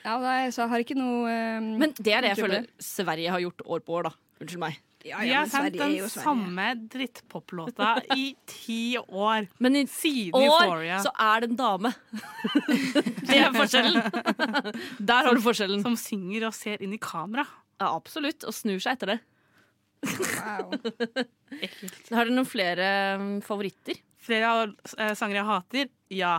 ja, nei, så jeg har ikke noe eh,
Men det er det jeg føler Sverige har gjort år på år, da. Unnskyld meg.
Ja,
De
ja,
har sendt
er
den samme drittpoplåta i ti år. [LAUGHS]
Men i
Siden
år
Euphoria.
så er det en dame. det er forskjellen. Der har du forskjellen.
Som synger og ser inn i kamera.
Ja, absolutt. Og snur seg etter det.
Wow. [LAUGHS]
Har dere noen flere um, favoritter?
Flere av eh, sanger jeg hater? Ja.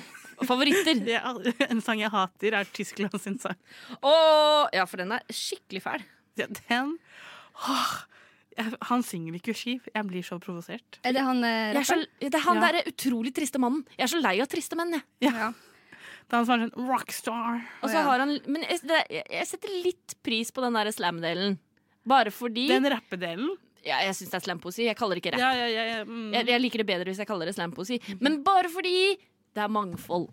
[LAUGHS]
Favoritter? [LAUGHS]
Er- En sang jeg hater, er Tyskland sin sang.
Åh, ja, for den er skikkelig fæl.
Ja, Den Åh, jeg, Han synger ikke skiv. Jeg blir så provosert.
Er det han eh,
er så, det er han
Ja.
derre utrolig triste mannen. Jeg er så lei av triste menn, jeg.
Ja.
Det er han som er sånn rockstar.
Og så har han Men jeg, det, jeg setter litt pris på den der slam-delen. Bare fordi
Den rappedelen.
Ja, jeg syns det er slampoesi. Jeg kaller det ikke rapp.
Ja, ja, ja. Mm.
Jeg, jeg liker det bedre hvis jeg kaller det slampoesi. Men bare fordi det er mangfold.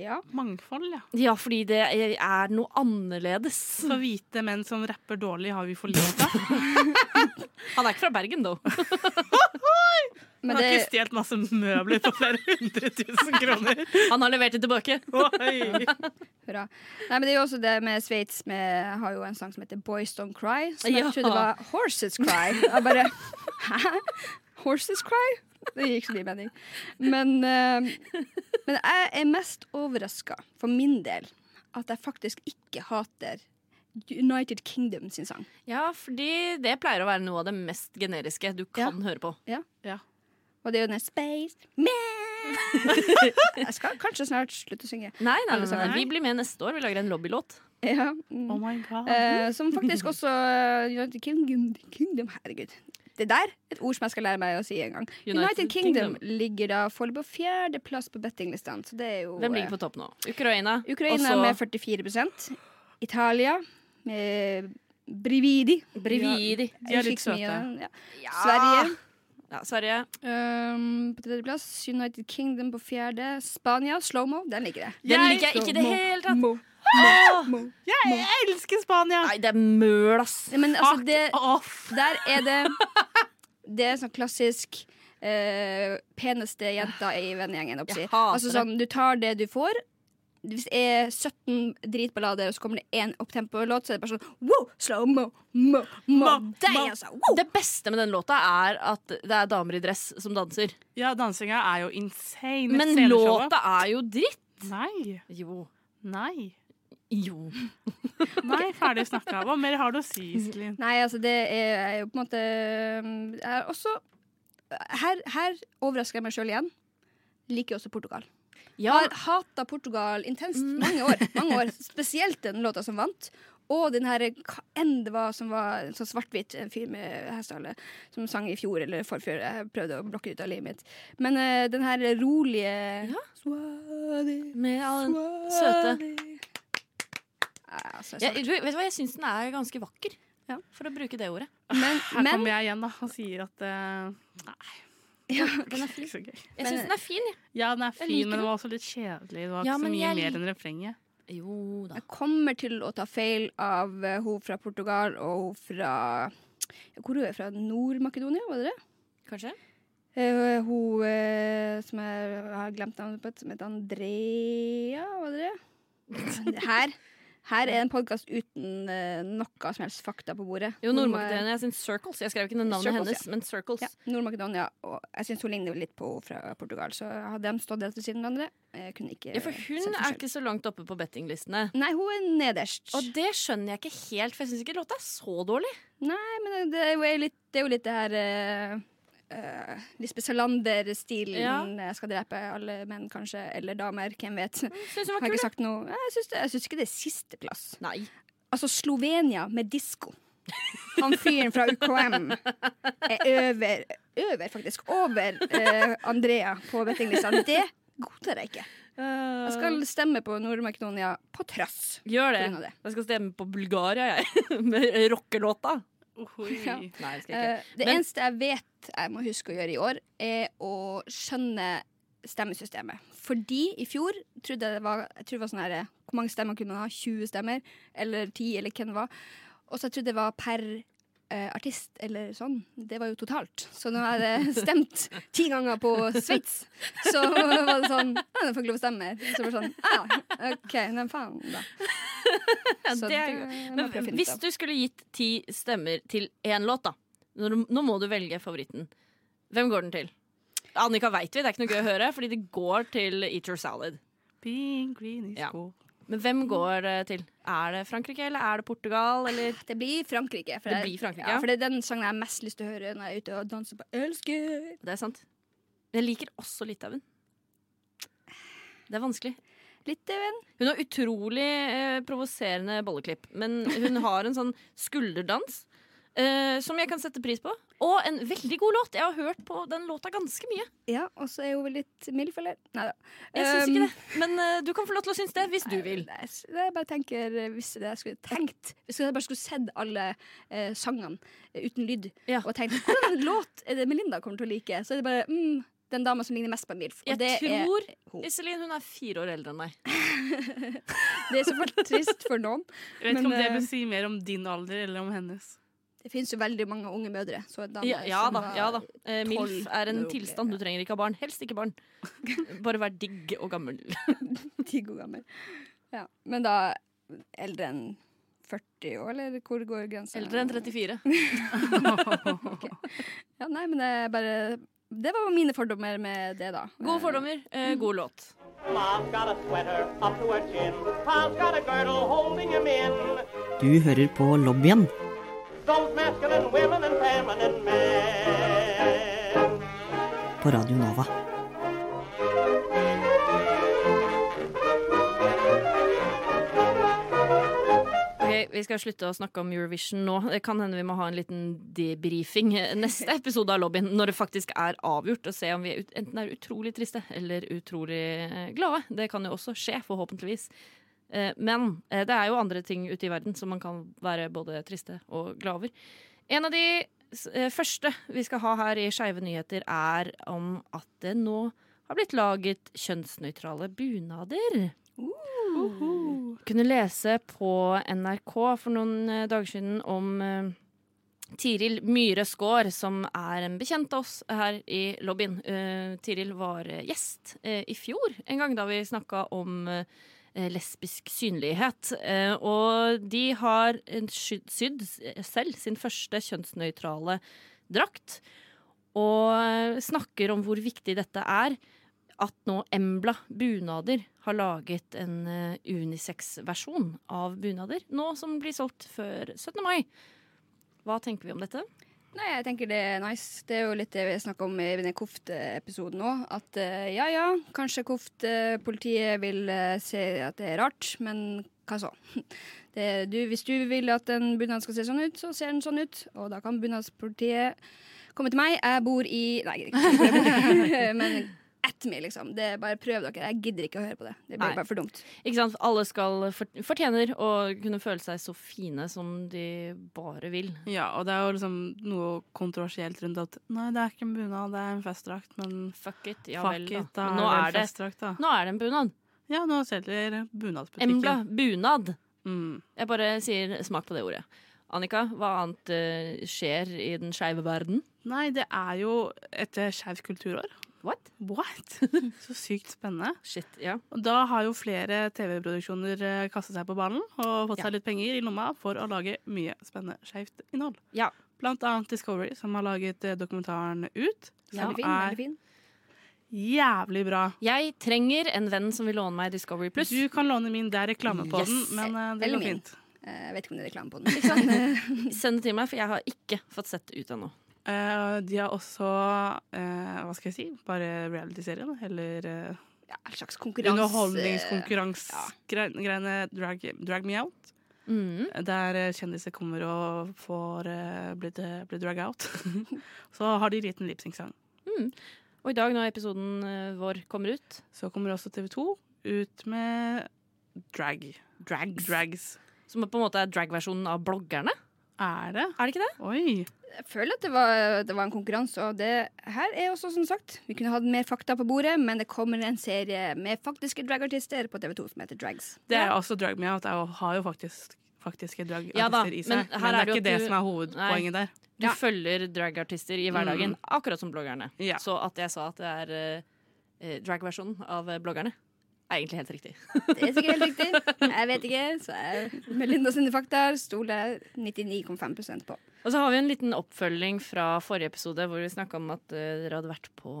Ja.
Mangfold, ja.
Ja, fordi det er noe annerledes.
Så hvite menn som rapper dårlig, har vi for lite av. [LAUGHS]
Han er ikke fra Bergen, though. [LAUGHS]
Han har ikke stjålet masse møbler for flere hundre tusen kroner. [LAUGHS]
Han har levert det tilbake.
Hurra. Nei, men det er jo også det med Sveits med, har jo en sang som heter Boys Don't Cry. Som
Ja.
jeg trodde var Horses Cry. Jeg bare Hæ? Horses Cry? [LAUGHS] Det gir ikke så mye mening. Men, uh, men jeg er mest overraska, for min del, at jeg faktisk ikke hater United Kingdom sin sang.
Ja, fordi det pleier å være noe av det mest generiske du kan høre på.
Og det er jo den Space Man. [LAUGHS] Jeg skal kanskje snart slutte å synge.
Nei, nei, nei, nei. Vi blir med neste år. Vi lager en lobbylåt.
Ja. mm.
Oh my god.
Eh, som faktisk også uh, United Kingdom, Kingdom Herregud. Det der et ord som jeg skal lære meg å si en gang. United,
United
Kingdom,
Kingdom.
ligger da foreløpig på fjerdeplass på bettinglistene. Så det er jo
Hvem ligger
eh,
på topp nå? Ukraina.
Ukraina
også...
med 44% Italia med Brividi.
Brividi.
Ja,
De er litt søte.
Ja. Ja. Sverige
Ja, Sverige.
um, på tredjeplass. United Kingdom på fjerde. Spania, Slow-mo. Den liker jeg.
Den liker jeg ikke i det hele tatt.
Jeg elsker Spania!
Nei, det er møl, ass.
Ja, Men altså,
Fuck
det,
off!
Der er det Det er sånn klassisk eh, peneste jenta i vennegjengen.
Jeg
Altså sånn, Du tar det du får. Hvis det er 17 dritballader, og så kommer det én opptempo-låt, så er det bare sånn wow, slow-mo, mo, mo,
Mo,
altså, wow.
Det beste med den låta er at det er damer i dress som danser.
Ja, dansinga er jo insane.
Men låta er jo dritt.
Nei.
Jo.
Nei.
Jo. [LAUGHS]
Nei, ferdig snakka. Hva mer har du å si, Iselin?
Nei, altså, det er, jo på en måte Jeg er også Her, her overrasker jeg meg sjøl igjen. Liker også Portugal.
Ja,
Har hata Portugal intenst mange år. mange år [LAUGHS] Spesielt den låta som vant. Og den her, hva enn det var som var sånn svart-hvitt, en fyr med hestehale, som sang i fjor eller forfjor. Jeg prøvde å blokke ut av livet mitt. Men uh, den her rolige
Ja.
Swadi,
med all den
swadi.
søte
Ja, altså,
jeg, Vet du hva, jeg syns den er ganske vakker.
Ja.
For å bruke det ordet.
Men,
Her
men
kommer jeg igjen da og sier at uh, Nei,
ja, [LAUGHS]
Den er fin. Jeg syns den er fin, jeg.
Ja, den er fin, men
den.
var også litt kjedelig. Det var
Ja,
ikke så mye
jeg
mer enn refrenget.
Jo da.
jeg kommer til å ta feil av uh, hun fra Portugal og hun fra Hvor er hun fra? Nord-Makedonia, var det det?
Kanskje?
Uh, hun uh, som jeg har glemt navnet på, som heter Andrea, var det det? [LAUGHS] Her. Her er en podkast uten uh, noe som helst fakta på bordet.
Jo, Nord-Makedonia sin Circles. Jeg skrev ikke navnet
Circles,
hennes, men Circles.
Ja, Nord-Makedonia. Og jeg syns hun ligner litt på henne fra Portugal, så hadde de stått helt ved siden av hverandre. Jeg kunne ikke
Ja, for hun er ikke så langt oppe på bettinglistene.
Nei, hun er nederst.
Og det skjønner jeg ikke helt, for jeg syns ikke låta er så dårlig.
Nei, men det er jo litt det, er jo litt det her uh, Lisbeth Salander-stilen.
Ja.
Jeg skal drepe alle menn, kanskje. Eller damer. Hvem vet.
Syns hun var kul.
sagt noe. Jeg syns, det, jeg syns ikke det er sisteplass. Altså, Slovenia med disko. Han fyren fra UKM er over, over faktisk, over uh, Andrea på bettinglista. Det godtar jeg ikke. Jeg skal stemme på Nord-Makedonia på trass.
Gjør det.
det.
Jeg skal stemme på Bulgaria, jeg. [LAUGHS] Med rockelåta. [LAUGHS]
Ja.
Nei, det
Eh,
ikke.
det
Men-
eneste jeg vet jeg må huske å gjøre i år, er å skjønne stemmesystemet. Fordi i fjor trodde jeg det var, jeg det var sånn her Hvor mange stemmer kunne man ha? 20 stemmer? Eller 10, eller hvem det var. Og så jeg trodde det var per eh, artist, eller sånn. Det var jo totalt. Så når jeg hadde stemt ti ganger på Sveits, så var det sånn Ja, jeg får ikke lov å stemme. Så var det sånn Ja, OK, men faen, da. Så
det er jo- Men hvis du skulle gitt ti stemmer til én låt, da. Nå, nå må du velge favoritten. Hvem går den til? Annika veit vi, det er ikke noe gøy å høre, fordi det går til Eat Your Salad.
Being green is
Ja.
cool.
Men hvem går det til? Er det Frankrike, eller er det Portugal, eller
Det blir Frankrike. For
Det
jeg-
blir Frankrike,
ja,
ja.
for det er den sangen jeg har mest lyst til å høre når jeg er ute og danser på Elsker.
Det er sant. Jeg liker også Litauen. Det er vanskelig.
Litauen.
Hun har utrolig eh, provoserende bolleklipp, men hun har en sånn skulderdans eh, som jeg kan sette pris på. Og en veldig god låt. Jeg har hørt på den låta ganske mye.
Ja, og så er hun vel litt mild, føler jeg. Nei da.
Jeg syns
Um,
ikke det, men eh, du kan få lov til å synes det hvis du vil.
Er, det er bare tenker eh, Hvis det jeg skulle tenkt Hvis jeg bare skulle sett alle eh, sangene eh, uten lyd,
Ja.
og tenkt hvordan låt er det Melinda kommer til å like, så er det bare mm, den dama som ligner mest på MILF. Og
Jeg
det
tror
er hun.
Iselin hun er fire år eldre enn meg. [LAUGHS]
Det er så fælt trist for noen.
Jeg vet ikke
Men,
om det
eh,
bør si mer om din alder eller om hennes.
Det finnes jo veldig mange unge mødre. Så
Ja, ja da. ja da eh, MILF er en tilstand. Du trenger ikke ha barn. Helst ikke barn. [LAUGHS] Bare vær digg og gammel. [LAUGHS]
digg og gammel. Ja. Men da eldre enn 40 år, eller hvor går grensa?
Eldre enn 34. [LAUGHS]
Ja, nei, men det er bare Det var mine fordommer med det, da.
Gode fordommer, eh, god låt.
Du hører på lobbyen
Those masculine women and feminine men.
på Radio Nova.
Ok, Vi skal slutte å snakke om Eurovision nå. Det kan hende vi må ha en liten debrifing neste episode av Lobbyen, når det faktisk er avgjort, og se om vi enten er utrolig triste eller utrolig eh, glade. Det kan jo også skje, forhåpentligvis. Eh, Men eh, det er jo andre ting ute i verden som man kan være både triste og glad over. En av de eh, første vi skal ha her i Skeive nyheter, er om at det nå har blitt laget kjønnsnøytrale bunader. Kunne lese på NRK for noen dager siden om Tiril Myhre Skaar, som er en bekjent av oss her i lobbyen. Uh, Tiril var gjest i fjor, en gang da vi snakka om lesbisk synlighet. Eh, og de har en sydd selv sin første kjønnsnøytrale drakt. Og eh, snakker om hvor viktig dette er at nå Embla bunader har laget en eh, unisex-versjon av bunader, nå som blir solgt før 17. mai. Hva tenker vi om dette?
Nei, jeg tenker det er nice. Det er jo litt det vi snakka om i den Koft-episoden òg. At eh, ja ja, kanskje koftepolitiet vil eh, se at det er rart, men hva så? [LAUGHS] Du, hvis du vil at en bunad skal se sånn ut, så ser den sånn ut. Og da kan bunadspolitiet komme til meg. Jeg bor i Nei, jeg ikke. [LAUGHS] men ett me, liksom. Det er bare prøv dere. Jeg gidder ikke å høre på det. Det blir
Nei.
bare for dumt.
Ikke sant? Alle skal fortjener å kunne føle seg så fine som de bare vil.
Ja, og det er jo liksom noe kontroversielt rundt at nei, det er ikke en bunad, det er en festdrakt, men
Fuck it. Ja
fuck
vel, da.
it, da
Men nå
er det
det,
festdrakt, da.
nå er det en bunad.
Ja, nå selger bunadsbutikken.
Embla bunad.
Mm.
Jeg bare sier smak på det ordet. Annika, hva annet uh, skjer i den skeive verden?
Nei, det er jo et eh, skeivt kulturår.
What?
What? [LAUGHS] Så sykt spennende.
Shit, ja.
Og da har jo flere TV-produksjoner eh, kastet seg på ballen og fått
Ja.
seg litt penger i lomma for å lage mye spennende skeivt innhold.
Ja.
Blant annet Discovery, som har laget eh, dokumentaren Ut. Som
ja, fin.
er
fin.
jævlig bra.
Jeg trenger en venn som vil låne meg Discovery Pluss.
Du kan låne min, det er reklame på
Yes.
den, men eh, det går fint.
Eh, Jeg vet ikke om det er reklame på den. [LAUGHS]
Send det til meg, for jeg har ikke fått sett det ut ennå.
Eh, de har også, uh, hva skal jeg si, bare reality-serien, eller uh,
ja, en slags konkurranse.
underholdningskonkurransegreiene drag, drag Me Out.
Mm.
Der kjendiser kommer og får uh, bli drag out. [LAUGHS] så har de gitt en lipsync-sang.
Og i dag, når episoden vår kommer ut
Så kommer også TV 2 ut med drag.
Drags.
Drags.
Som på en måte er drag-versjonen av bloggerne.
Er det?
Er det ikke det?
Oi.
Jeg føler at det var, det var en konkurranse, og det her er også som sagt Vi kunne hatt mer fakta på bordet, men det kommer en serie med faktiske dragartister på TV2 som heter Drags.
Det er også Drag Me Out. Jeg har jo faktisk faktiske dragartister
Ja
i seg.
men
Men, det
er
er ikke det
du-
som er hovedpoenget der.
Du følger dragartister i hverdagen, akkurat som bloggerne.
Ja.
Så at jeg sa at det er eh, dragversjonen av eh, bloggerne, er egentlig helt riktig.
Det er sikkert helt riktig. [LAUGHS] Jeg vet ikke, så jeg, med Linda sine fakta stoler jeg 99,5% på.
Og så har vi en liten oppfølging fra forrige episode hvor vi snakka om at eh, dere hadde vært på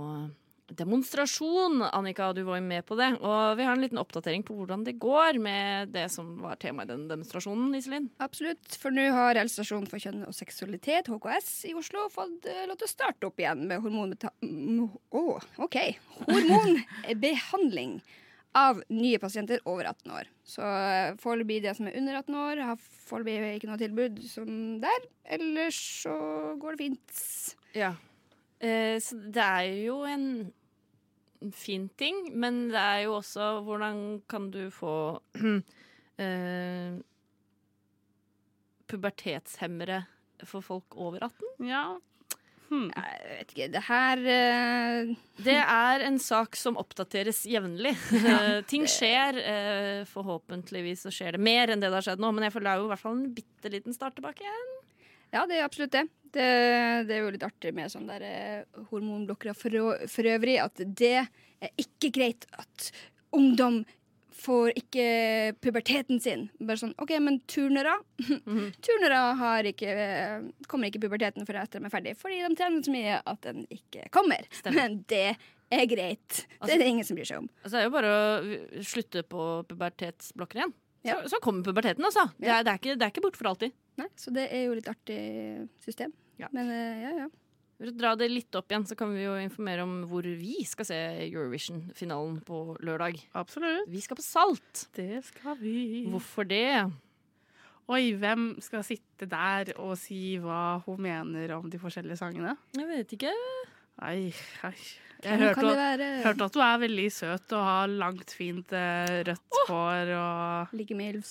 demonstrasjon. Annika, du var jo med på det. Og vi har en liten oppdatering på hvordan det går med det som var temaet i den demonstrasjonen, Iselin.
Absolutt, for nå har Helsestasjonen for kjønn og seksualitet, HKS, i Oslo fått eh, lov til å starte opp igjen med hormonbeta... Å, oh, OK. Hormonbehandling av nye pasienter over 18 år. Så eh, foreløpig de som er under 18 år, har foreløpig ikke noe tilbud som der. Ellers så går det fint.
Ja. Eh, så det er jo en fin ting, men det er jo også hvordan kan du få [CLEARS THROAT] eh, pubertetshemmere for folk over 18?
Ja. Hmm.
Jeg vet ikke. Det her uh...
Det er en sak som oppdateres jevnlig. [LAUGHS] Ja, Ting skjer. Uh, forhåpentligvis så skjer det mer enn det det har skjedd nå, men jeg føler det er jo i hvert fall en bitte liten start tilbake igjen.
Ja, det er absolutt det. Det, det er jo litt artig med sånne der, eh, hormonblokkere for, for øvrig, at det er ikke greit at ungdom får ikke puberteten sin. Bare sånn OK, men turnere? [LAUGHS] turnere har ikke, eh, kommer ikke puberteten før etter de er ferdig, fordi de trener så mye at den ikke kommer.
Stemmer.
Men det er greit.
Altså-
det er det ingen som bryr seg om.
Altså, det er jo bare å slutte på pubertetsblokker igjen.
Ja.
Så, så kommer puberteten, altså. Det, er, det, er ikke, det er ikke bort for alltid.
Nei, så det er jo litt artig system.
Ja.
Men eh, ja, ja.
For å dra det litt opp igjen, så kan vi jo informere om hvor vi skal se Eurovision-finalen på lørdag.
Absolutt.
Vi skal på Salt.
Det skal vi.
Hvorfor det?
Oi, hvem skal sitte der og si hva hun mener om de forskjellige sangene?
Jeg vet ikke.
Nei, nei. Jeg hørte, at-
være?
hørte at du er veldig søt og har langt, fint rødt rødt hår og
Like Mills.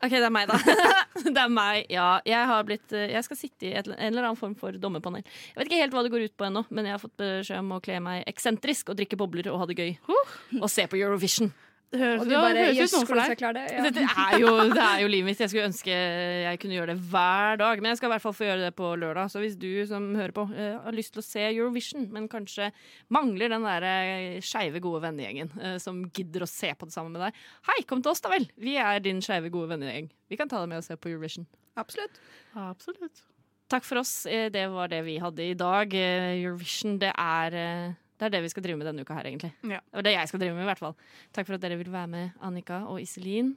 OK, det er meg, da. [LAUGHS] det er meg, ja. Jeg, har blitt, eh, jeg skal sitte i et, en eller annen form for dommerpanel. Jeg vet ikke helt hva det går ut på ennå, men jeg har fått beskjed om å kle meg eksentrisk og drikke bobler og ha det gøy. Og se på Eurovision.
Det høres,
du
det
bare
høres ut noe for deg.
det? Ja.
Dette er jo, det er jo livet mitt. Jeg skulle ønske jeg kunne gjøre det hver dag. Men jeg skal i hvert fall få gjøre det på lørdag. Så hvis du som hører på eh, har lyst til å se Eurovision, men kanskje mangler den der eh, skeive, gode vennegjengen eh, som gidder å se på det sammen med deg, hei, kom til oss da vel! Vi er din skeive, gode vennegjeng. Vi kan ta deg med og se på Eurovision.
Absolutt.
Absolutt.
Takk for oss. Det var det vi hadde i dag. Eurovision, det er det er det vi skal drive med denne uka her, egentlig.
Ja.
Det er det jeg skal drive med, i hvert fall. Takk for at dere vil være med, Annika og Iselin.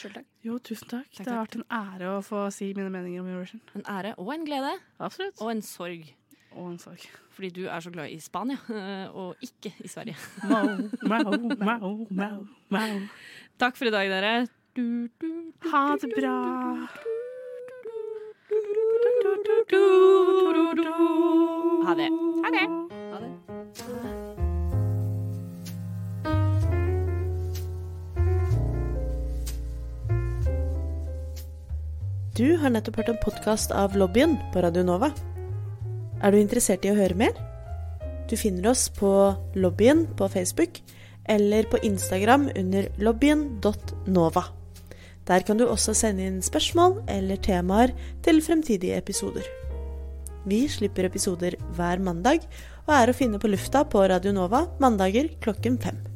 Sjøl takk.
Jo, tusen takk.
Takk,
Det har vært en ære å få si mine meninger om Eurovision.
En ære og en glede.
Absolutt.
Og en sorg.
Og en sorg.
Fordi du er så glad i Spania, og ikke i Sverige.
Mau, mau, mau, mau, mau.
Takk for i dag, dere.
Ha det bra.
Ha det. Ha det.
Du har nettopp hørt en podkast av Lobbyen på Radio Nova. Er du interessert i å høre mer? Du finner oss på Lobbyen på Facebook eller på Instagram under lobbyen.nova. Der kan du også sende inn spørsmål eller temaer til fremtidige episoder. Vi slipper episoder hver mandag, og er å finne på lufta på Radio Nova mandager klokken fem.